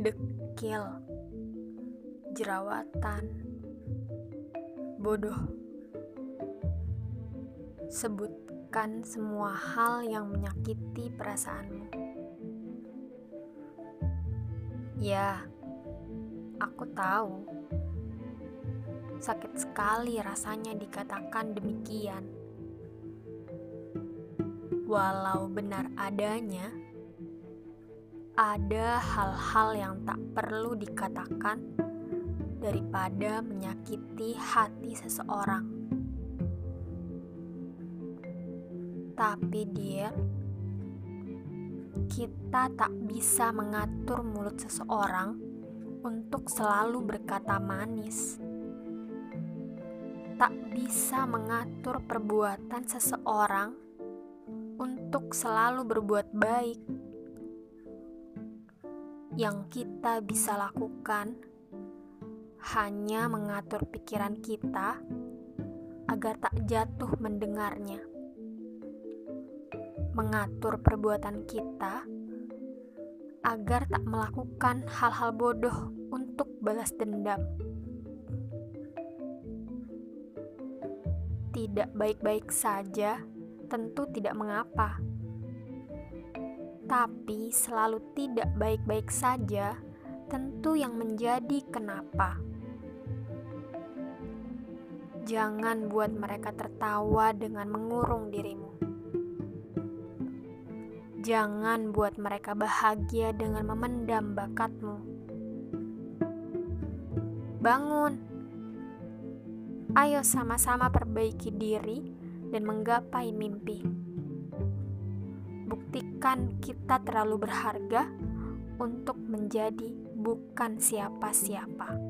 kerikil, jerawatan, bodoh. Sebutkan semua hal yang menyakiti perasaanmu. Ya, aku tahu. Sakit sekali rasanya dikatakan demikian. Walau benar adanya, ada hal-hal yang tak perlu dikatakan daripada menyakiti hati seseorang. Tapi, dia kita tak bisa mengatur mulut seseorang untuk selalu berkata manis. Tak bisa mengatur perbuatan seseorang untuk selalu berbuat baik. Yang kita bisa lakukan hanya mengatur pikiran kita agar tak jatuh mendengarnya mengatur perbuatan kita agar tak melakukan hal-hal bodoh untuk balas dendam. Tidak baik-baik saja, tentu tidak mengapa, tapi selalu tidak baik-baik saja, tentu yang menjadi kenapa. Jangan buat mereka tertawa dengan mengurung dirimu. Jangan buat mereka bahagia dengan memendam bakatmu. Bangun. Ayo sama-sama perbaiki diri dan menggapai mimpi. Buktikan kita terlalu berharga untuk menjadi bukan siapa-siapa.